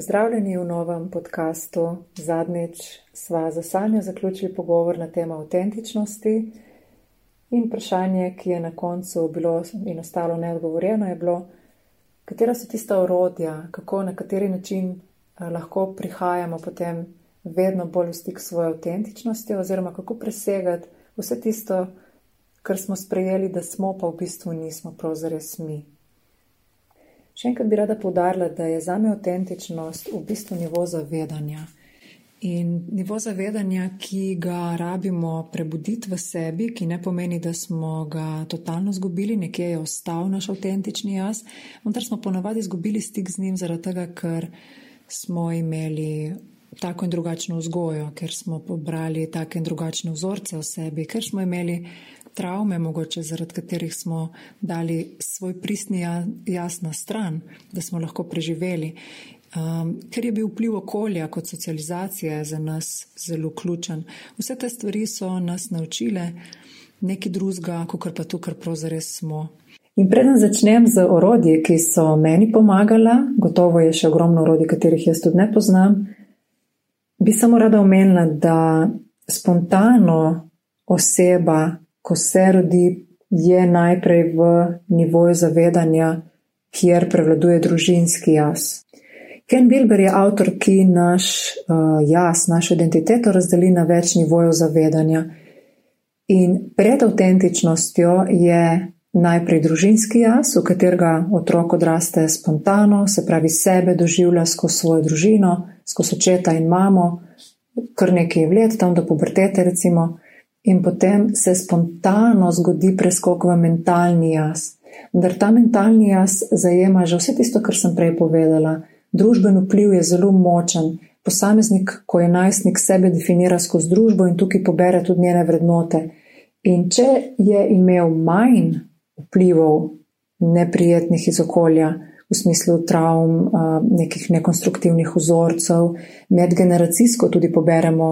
Pozdravljeni v novem podkastu. Zadnjič sva za Sanjo zaključili pogovor na temo avtentičnosti in vprašanje, ki je na koncu bilo in ostalo neodgovorjeno, je bilo, katera so tista orodja, kako na kateri način eh, lahko prihajamo potem vedno bolj v stik s svojo avtentičnostjo oziroma kako presegati vse tisto, kar smo sprejeli, da smo, pa v bistvu nismo prav zares mi. Še enkrat bi rada povdarila, da je za me avtentičnost v bistvu nivo zavedanja. In nivo zavedanja, ki ga rabimo prebuditi v sebi, ki ne pomeni, da smo ga totalno izgubili, nekje je ostal naš avtentični jaz, vendar smo ponavadi izgubili stik z njim zaradi tega, ker smo imeli tako in drugačno vzgojo, ker smo pobrali take in drugačne vzorce o sebi, ker smo imeli travme, mogoče zaradi katerih smo dali svoj pristni ja, jaz na stran, da smo lahko preživeli. Um, ker je bil vpliv okolja kot socializacija za nas zelo ključen. Vse te stvari so nas naučile nekaj drugega, kot pa to, kar pravzaprav smo. In preden začnem z orodji, ki so meni pomagala, gotovo je še ogromno orodij, katerih jaz tudi ne poznam, bi samo rada omenila, da spontano oseba ko se rodi, je najprej v nivoju zavedanja, kjer prevladuje družinski jaz. Ken Wilber je avtor, ki naš uh, jaz, našo identiteto razdeli na več nivojev zavedanja. In pred avtentičnostjo je najprej družinski jaz, v katerega otrok odraste spontano, se pravi sebe doživlja skozi svojo družino, skozi očeta in mamo, kar nekaj let, tam do pubertete recimo in potem se spontano zgodi preskok v mentalni jaz. Vendar ta mentalni jaz zajema že vse tisto, kar sem prej povedala. Družben vpliv je zelo močen. Posameznik, ko je najstnik, sebe definira skozi družbo in tukaj pobere tudi njene vrednote. In če je imel manj vplivov neprijetnih iz okolja, v smislu travm, nekih nekonstruktivnih vzorcev, medgeneracijsko tudi poberemo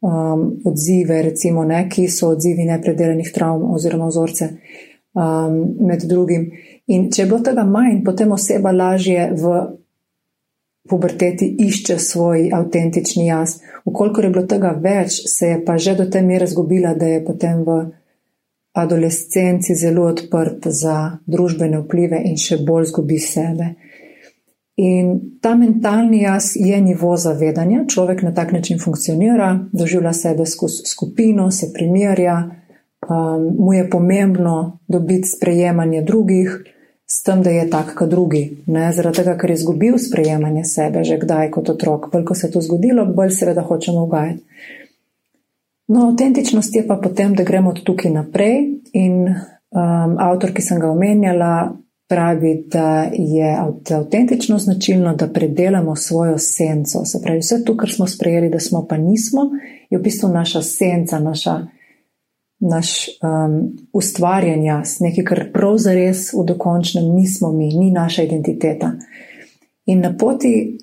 um, odzive, recimo, ne, ki so odzivi nepredelanih travm oziroma vzorce um, med drugim. In če bo tega manj, potem oseba lažje v puberteti išče svoj avtentični jaz. Ukolikor je bilo tega več, se je pa že do te mere zgubila, da je potem v adolescenci zelo odprt za družbene vplive in še bolj zgubi sebe. In ta mentalni jaz je nivo zavedanja, človek na tak način funkcionira, doživlja sebe skozi skupino, se primerja, um, mu je pomembno dobiti sprejemanje drugih, s tem, da je tak, kot drugi. Ne? Zaradi tega, ker je izgubil sprejemanje sebe že kdaj kot otrok. Bolj ko se je to zgodilo, bolj seveda hočemo ugajati. No, avtentičnost je pa potem, da gremo od tukaj naprej in um, avtor, ki sem ga omenjala, pravi, da je avtentično značilno, da predelamo svojo senco. Se pravi, vse to, kar smo sprejeli, da smo pa nismo, je v bistvu naša senca, naša, naš um, ustvarjen jaz, nekaj, kar prav zares v dokončnem nismo mi, ni naša identiteta. In na poti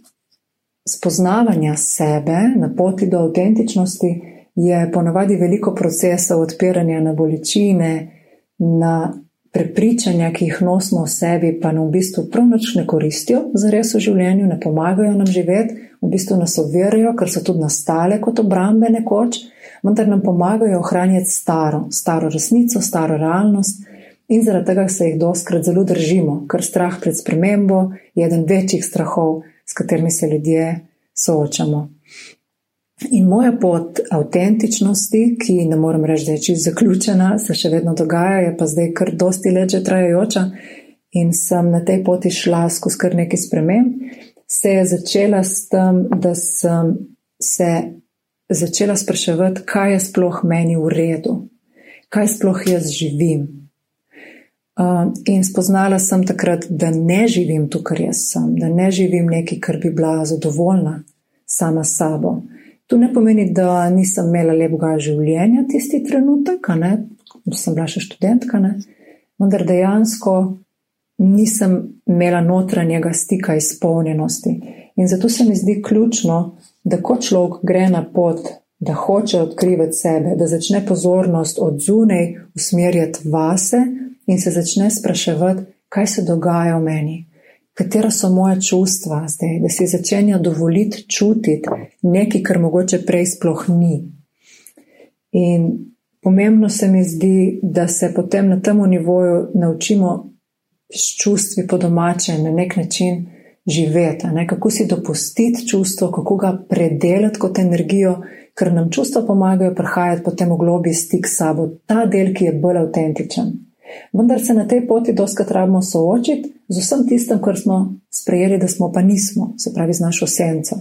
spoznavanja sebe, na poti do avtentičnosti, je ponovadi veliko procesov odpiranja na bolečine, na prepričanja, ki jih nosimo v sebi, pa nam v bistvu prav nič ne koristijo za res v življenju, ne pomagajo nam živeti, v bistvu nas ovirajo, ker so tudi nastale kot obrambe nekoč, vendar nam pomagajo ohranjati staro, staro resnico, staro realnost in zaradi tega se jih doskrat zelo držimo, ker strah pred spremembo je eden večjih strahov, s katerimi se ljudje soočamo. In moja pot avtentičnosti, ki ne morem reči, da je čisto zaključena, se še vedno dogaja, je pa zdaj kar dosti let že trajajoča in sem na tej poti šla skozi kar nekaj sprememb, se je začela s tem, da sem se začela spraševati, kaj je sploh meni v redu, kaj sploh jaz živim. Uh, in spoznala sem takrat, da ne živim to, kar jaz sem, da ne živim nekaj, kar bi bila zadovoljna sama s sabo. To ne pomeni, da nisem imela lepega življenja tisti trenutek, ne, sem bila še študentka, ne, vendar dejansko nisem imela notranjega stika izpolnjenosti. In zato se mi zdi ključno, da ko človek gre na pot, da hoče odkrivati sebe, da začne pozornost od zunaj usmerjati vase in se začne spraševati, kaj se dogaja v meni, katera so moja čustva zdaj, da si začenja dovoliti čutiti nekaj, kar mogoče prej sploh ni. In pomembno se mi zdi, da se potem na tem nivoju naučimo s čustvi po domače na nek način živeti, ne? kako si dopustiti čustvo, kako ga predelati kot energijo, ker nam čustva pomagajo prihajati potem v globi stik s sabo, ta del, ki je bolj avtentičen. Vendar se na tej poti doskrat rabimo soočiti z vsem tistem, kar smo sprejeli, da smo pa nismo, se pravi z našo senco.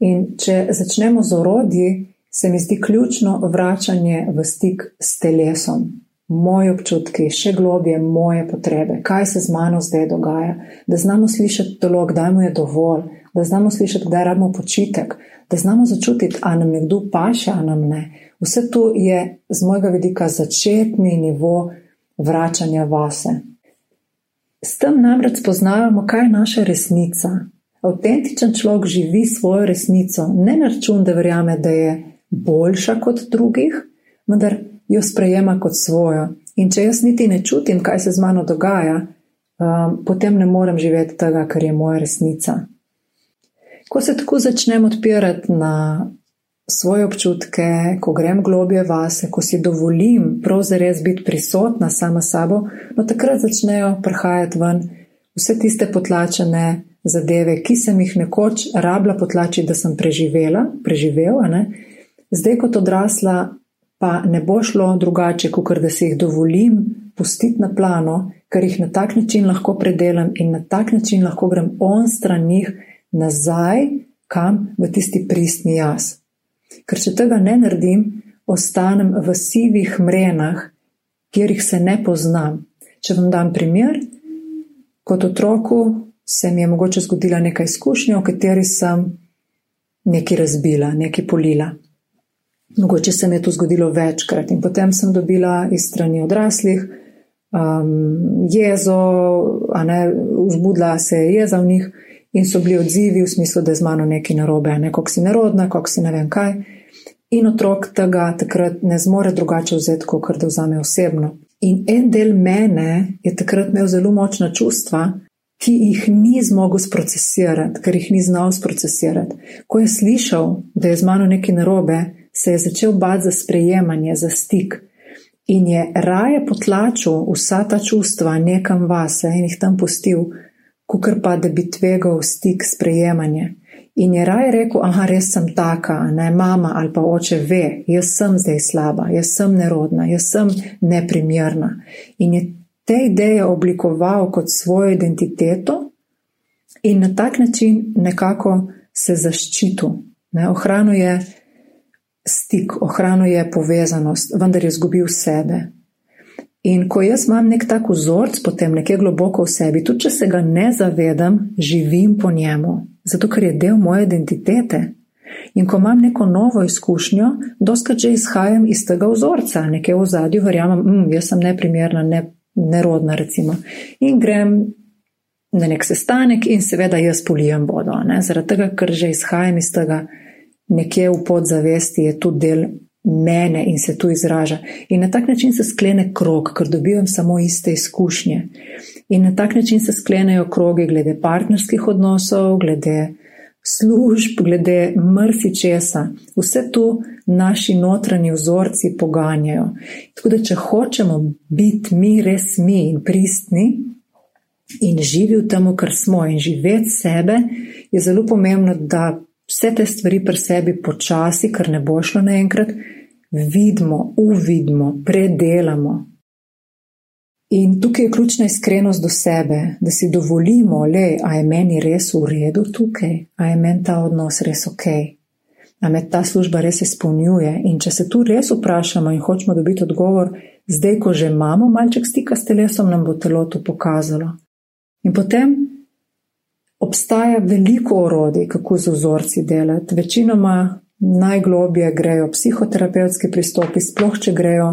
In če začnemo z orodji, se mi zdi ključno vračanje v stik s telesom, moje občutki, še globje moje potrebe, kaj se z mano zdaj dogaja, da znamo slišati telo, kdaj mu je dovolj, da znamo slišati, kdaj rabimo počitek, da znamo začutiti, a nam nekdo paše, a nam ne. Vse to je z mojega vidika začetni nivo vračanja vase. S tem namreč spoznavamo, kaj je naša resnica. Avtentičen človek živi svojo resnico, ne na račun, da verjame, da je boljša kot drugih, vendar jo sprejema kot svojo. In če jaz niti ne čutim, kaj se z mano dogaja, um, potem ne morem živeti tega, kar je moja resnica. Ko se tako začnem odpirati na svoje občutke, ko grem globje vase, ko si dovolim prav zares biti prisotna sama sabo, no takrat začnejo prihajati ven vse tiste potlačene zadeve, ki sem jih nekoč rabila potlačiti, da sem preživela, preživel, ne? zdaj kot odrasla pa ne bo šlo drugače, kot da si jih dovolim pustiti na plano, ker jih na tak način lahko predelam in na tak način lahko grem on stran njih nazaj, kam v tisti pristni jaz. Ker če tega ne naredim, ostanem v sivih mrenah, kjer jih se ne poznam. Če vam dam primer, kot otroku se mi je mogoče zgodila neka izkušnja, v kateri sem nekaj razbila, nekaj polila. Mogoče se mi je to zgodilo večkrat in potem sem dobila iz strani odraslih um, jezo, ne, vzbudila se je jeza v njih in so bili odzivi v smislu, da je z mano nekaj narobe, ne kako si nerodna, kako si ne vem kaj. In otrok tega takrat ne zmore drugače vzeti, kot da vzame osebno. In en del mene je takrat imel zelo močna čustva, ki jih ni zmogel sprocesirati, ker jih ni znal sprocesirati. Ko je slišal, da je z mano nekaj narobe, se je začel bati za sprejemanje, za stik. In je raje potlačil vsa ta čustva nekam vase in jih tam pustil, kot pa da bi tvegal stik sprejemanje. In je raje rekel, ah, res sem taka, ne mama ali pa oče ve, jaz sem zdaj slaba, jaz sem nerodna, jaz sem neprimerna. In je te ideje oblikoval kot svojo identiteto in na tak način nekako se zaščitil. Ne, ohranuje stik, ohranuje povezanost, vendar je izgubil sebe. In ko jaz imam nek tak vzorc, potem nekje globoko v sebi, tudi če se ga ne zavedam, živim po njemu, zato ker je del moje identitete. In ko imam neko novo izkušnjo, doskrat že izhajam iz tega vzorca, nekje v zadju verjamem, mm, jaz sem neprimerna, ne, nerodna, recimo. In grem na nek sestanek in seveda jaz polijem vodo, ne? zaradi tega, ker že izhajam iz tega, nekje v podzavesti je tudi del mene in se tu izraža. In na tak način se sklene krog, ker dobivam samo iste izkušnje. In na tak način se sklenejo krogi glede partnerskih odnosov, glede služb, glede mrsi česa. Vse to naši notranji vzorci poganjajo. Tako da, če hočemo biti mi res mi in pristni in živi v tem, kar smo in živeti sebe, je zelo pomembno, da vse te stvari pri sebi počasi, ker ne bo šlo naenkrat, vidimo, uvidimo, predelamo. In tukaj je ključna iskrenost do sebe, da si dovolimo, le, a je meni res v redu tukaj, a je meni ta odnos res ok, a me ta služba res izpolnjuje. In če se tu res vprašamo in hočemo dobiti odgovor, zdaj, ko že imamo malček stika s telesom, nam bo telo to pokazalo. In potem Obstaja veliko orodij, kako z vzorci delati. Večinoma najglobje grejo psihoterapevtski pristopi, sploh če grejo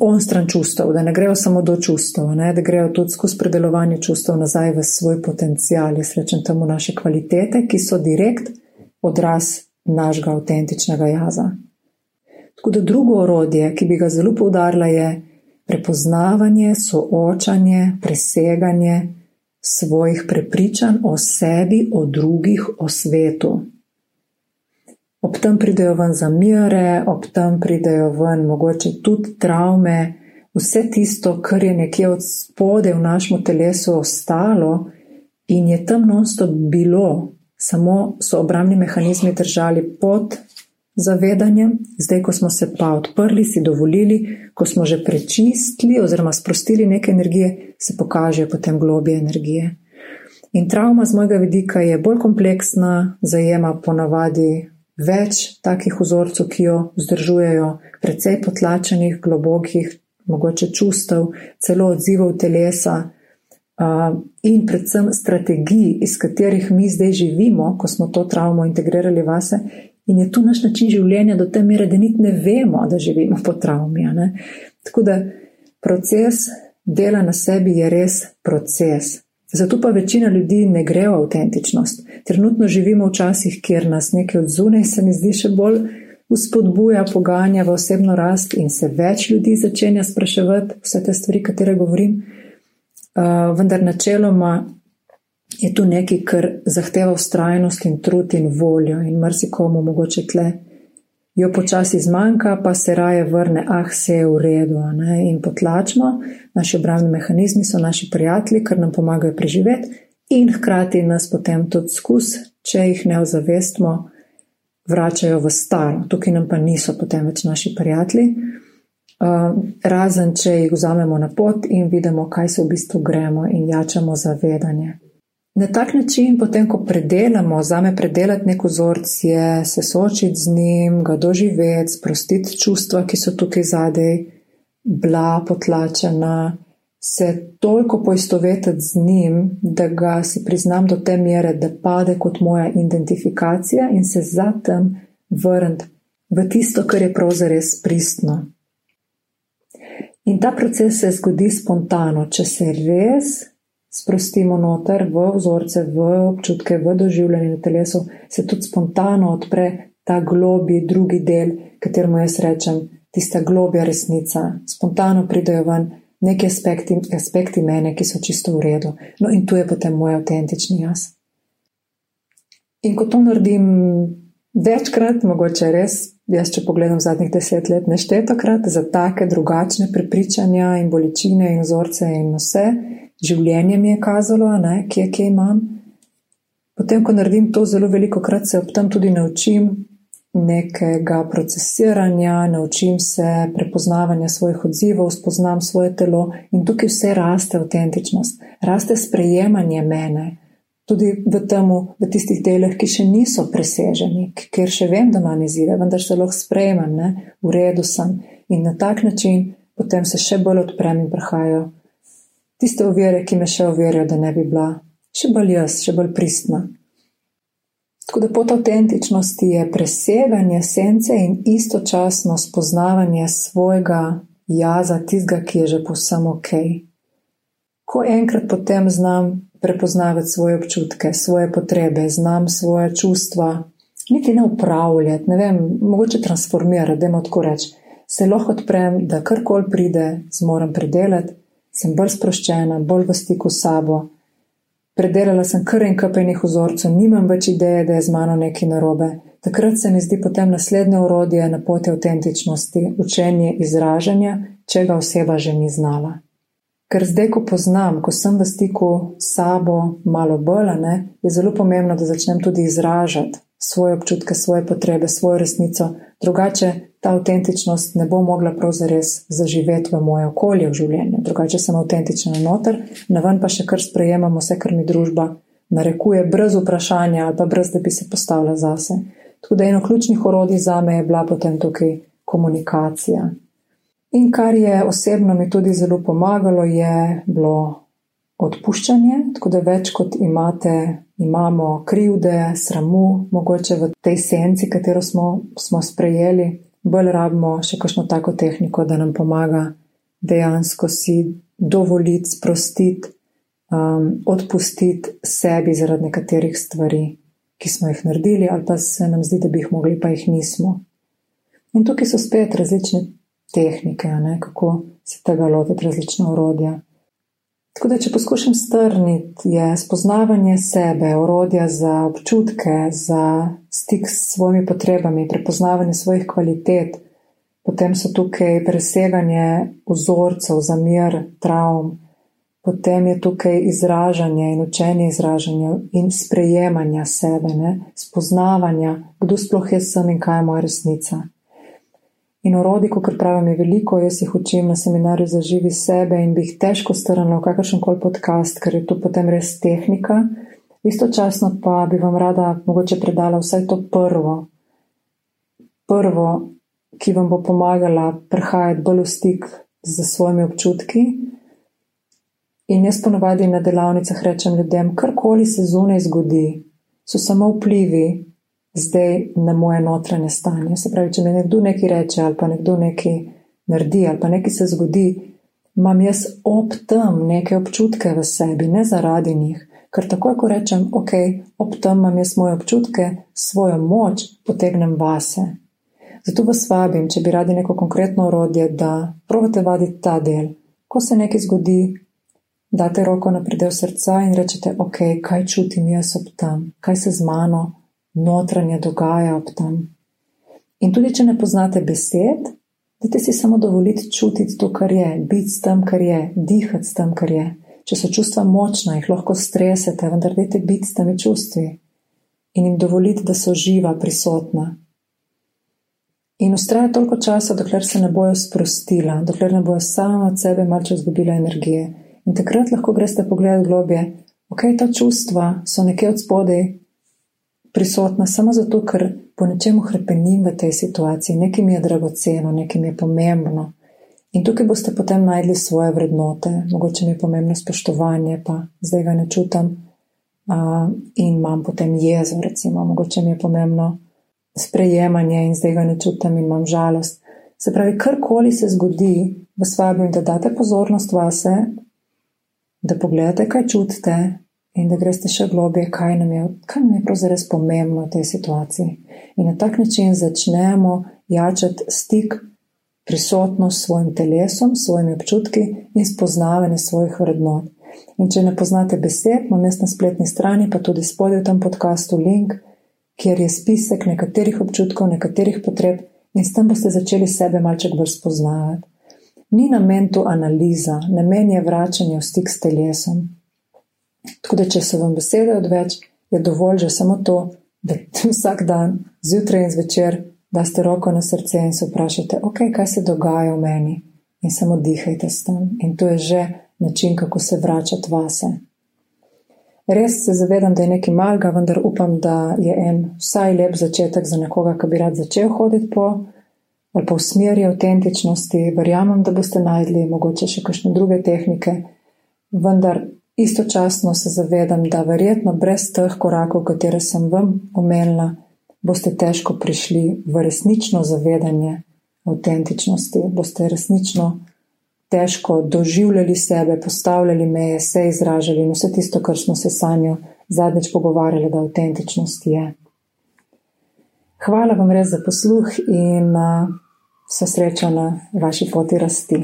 on stran čustev, da ne grejo samo do čustev, ne, da grejo tudi skozi predelovanje čustev nazaj v svoj potencial, jaz rečem temu naše kvalitete, ki so direkt odraz našega avtentičnega jaza. Tako da drugo orodje, ki bi ga zelo poudarila, je prepoznavanje, soočanje, preseganje svojih prepričanj o sebi, o drugih, o svetu. Ob tem pridejo ven zamire, ob tem pridejo ven mogoče tudi travme, vse tisto, kar je nekje od spode v našem telesu ostalo in je tam non-stop bilo, samo so obramni mehanizmi držali pod zavedanjem, zdaj, ko smo se pa odprli, si dovolili, ko smo že prečistili oziroma sprostili neke energije, se pokažejo potem globije energije. In travma z mojega vidika je bolj kompleksna, zajema ponavadi več takih vzorcev, ki jo vzdržujejo, precej potlačenih, globokih, mogoče čustev, celo odzivov telesa. Uh, in predvsem strategij, iz katerih mi zdaj živimo, ko smo to travmo integrirali vase, In je tu naš način življenja do te mere, da niti ne vemo, da živimo po travmi. Tako da proces dela na sebi je res proces. Zato pa večina ljudi ne gre v avtentičnost. Trenutno živimo v časih, kjer nas nekaj od zunaj se mi zdi še bolj uspodbuja, poganja v osebno rast in se več ljudi začenja spraševati vse te stvari, katere govorim. Uh, vendar načeloma je tu nekaj, kar zahteva ustrajnost in trud in voljo, in marsikomu mogoče tle jo počasi zmanjka, pa se raje vrne, ah, vse je v redu. Ne? In potlačimo, naši obrambni mehanizmi so naši prijatelji, ker nam pomagajo preživeti, in hkrati nas potem tudi skus, če jih ne ozavestimo, vračajo v staro. Tukaj nam pa niso potem več naši prijatelji. Uh, razen, če jih vzamemo na pot in vidimo, kaj se v bistvu gremo in jačamo zavedanje. Na tak način, potem, ko predelamo, za me predelati nek vzorc je se soočiti z njim, ga doživeti, sprostiti čustva, ki so tukaj zadej, bila potlačena, se toliko poistovetiti z njim, da ga si priznam do te mere, da pade kot moja identifikacija in se zatem vrniti v tisto, kar je pravzaprav pristno. In ta proces se zgodi spontano, če se res sprostimo noter v vzorce, v občutke, v doživljanje na telesu, se tudi spontano odpre ta globi, drugi del, kateremu jaz rečem, tista globja resnica. Spontano pridejo ven neki aspekti, aspekti mene, ki so čisto v redu. No, in tu je potem moj avtentični jaz. In ko to naredim večkrat, mogoče res, jaz če pogledam zadnjih deset let, neštetokrat za take drugačne prepričanja in bolečine in vzorce in vse, življenje mi je kazalo, ne, kje, kje imam. Potem, ko naredim to zelo veliko krat, se ob tem tudi naučim nekega procesiranja, naučim se prepoznavanja svojih odzivov, spoznam svoje telo in tukaj vse raste avtentičnost, raste sprejemanje mene. Tudi v, temu, v tistih delih, ki še niso preseženi, ker še vem, da imam izzive, vendar se lahko sprejemam, ne? v redu sem. In na tak način potem se še bolj odprem in prihajajo tiste ovire, ki me še ovirajo, da ne bi bila še bolj jaz, še bolj pristna. Tako da pot avtentičnosti je preseganje sence in istočasno spoznavanje svojega jaza, tistega, ki je že povsem ok. Ko enkrat potem znam prepoznavati svoje občutke, svoje potrebe, znam svoje čustva, niti ne upravljati, ne vem, mogoče transformirati, da ima tako reči, se lahko odprem, da karkoli pride, zmorem predelati sem bolj sproščena, bolj v stiku s sabo. Predelala sem kar en kapenih vzorcev, nimam več ideje, da je z mano nekaj narobe. Takrat se mi zdi potem naslednje urodje na poti avtentičnosti, učenje izražanja, čega oseba že ni znala. Ker zdaj, ko poznam, ko sem v stiku s sabo, malo bolj, ne, je zelo pomembno, da začnem tudi izražati svoje občutke, svoje potrebe, svojo resnico, drugače ta avtentičnost ne bo mogla pravzaprav zaživeti v moje okolje v življenju. Drugače sem avtentična noter, na ven pa še kar sprejemam vse, kar mi družba narekuje, brez vprašanja ali pa brez, da bi se postavila zase. Tako da eno ključnih orodij za me je bila potem tukaj komunikacija. In kar je osebno mi tudi zelo pomagalo, je bilo odpuščanje, tako da več kot imate, imamo krivde, sramu, mogoče v tej senci, katero smo, smo sprejeli, bolj rabimo še kakšno tako tehniko, da nam pomaga dejansko si dovoliti, sprostiti, um, odpustiti sebi zaradi nekaterih stvari, ki smo jih naredili, ali pa se nam zdi, da bi jih mogli, pa jih nismo. In tukaj so spet različne tehnike, ne, kako se tega lotiti, različna urodja. Tako da, če poskušam strniti, je spoznavanje sebe, orodja za občutke, za stik s svojimi potrebami, prepoznavanje svojih kvalitet, potem so tukaj preseganje vzorcev za mir, travm, potem je tukaj izražanje in učenje izražanja in sprejemanja sebe, ne? spoznavanja, kdo sploh jaz sem in kaj je moja resnica. In orodij, kot pravim, je veliko, jaz jih učim na seminarju za živi sebe in bi jih težko strnila v kakršen koli podcast, ker je to potem res tehnika. Istočasno pa bi vam rada mogoče predala vsaj to prvo, prvo, ki vam bo pomagala prehajati bolj v stik z svojimi občutki. In jaz ponovadi na delavnicah rečem ljudem, karkoli se zunaj zgodi, so samo vplivi, zdaj na moje notranje stanje. Se pravi, če mi nekdo nekaj reče, ali pa nekdo nekaj naredi, ali pa nekaj se zgodi, imam jaz ob tem neke občutke v sebi, ne zaradi njih. Ker takoj, ko rečem, ok, ob tem imam jaz moje občutke, svojo moč potegnem vase. Zato vas vabim, če bi radi neko konkretno orodje, da provate vaditi ta del. Ko se nekaj zgodi, date roko na predel srca in rečete, ok, kaj čutim jaz ob tem, kaj se z mano notranje dogaja ob tem. In tudi, če ne poznate besed, dajte si samo dovoliti čutiti to, kar je, biti s tem, kar je, dihati s tem, kar je. Če so čustva močna, jih lahko stresete, vendar dajte biti s temi čustvi in jim dovoliti, da so živa, prisotna. In ustraja toliko časa, dokler se ne bojo sprostila, dokler ne bojo sama od sebe malce izgubila energije. In takrat lahko greste pogledati globje, ok, ta čustva so nekje od spodaj, prisotna samo zato, ker po nečemu hrepenim v tej situaciji, nekaj mi je dragoceno, nekaj mi je pomembno. In tukaj boste potem najdli svoje vrednote, mogoče mi je pomembno spoštovanje, pa zdaj ga ne čutim uh, in imam potem jezo, recimo, mogoče mi je pomembno sprejemanje in zdaj ga ne čutim in imam žalost. Se pravi, karkoli se zgodi, vas vabim, da date pozornost vase, da pogledate, kaj čutite, in da greste še globje, kaj nam je, kaj nam je pravzaprav pomembno v tej situaciji. In na tak način začnemo jačati stik, prisotnost s svojim telesom, s svojimi občutki in spoznavanje svojih vrednot. In če ne poznate besed, imam jaz na spletni strani, pa tudi spodaj v tem podkastu link, kjer je spisek nekaterih občutkov, nekaterih potreb in s tem boste začeli sebe malček bolj spoznavati. Ni namen tu analiza, namen je vračanje v stik s telesom, Tako da, če so vam besede odveč, je dovolj že samo to, da vsak dan, zjutraj in zvečer, daste roko na srce in se vprašate, ok, kaj se dogaja v meni, in samo dihajte s tem. In to je že način, kako se vračati vase. Res se zavedam, da je nekaj malga, vendar upam, da je en vsaj lep začetek za nekoga, ki bi rad začel hoditi po ali pa v smeri avtentičnosti. Verjamem, da boste najdli mogoče še kakšne druge tehnike, vendar Istočasno se zavedam, da verjetno brez teh korakov, katere sem vam omenila, boste težko prišli v resnično zavedanje avtentičnosti, boste resnično težko doživljali sebe, postavljali meje, se izražali in vse tisto, kar smo se sanjo zadnjič pogovarjali, da avtentičnost je. Hvala vam res za posluh in vse srečo na vaši poti rasti.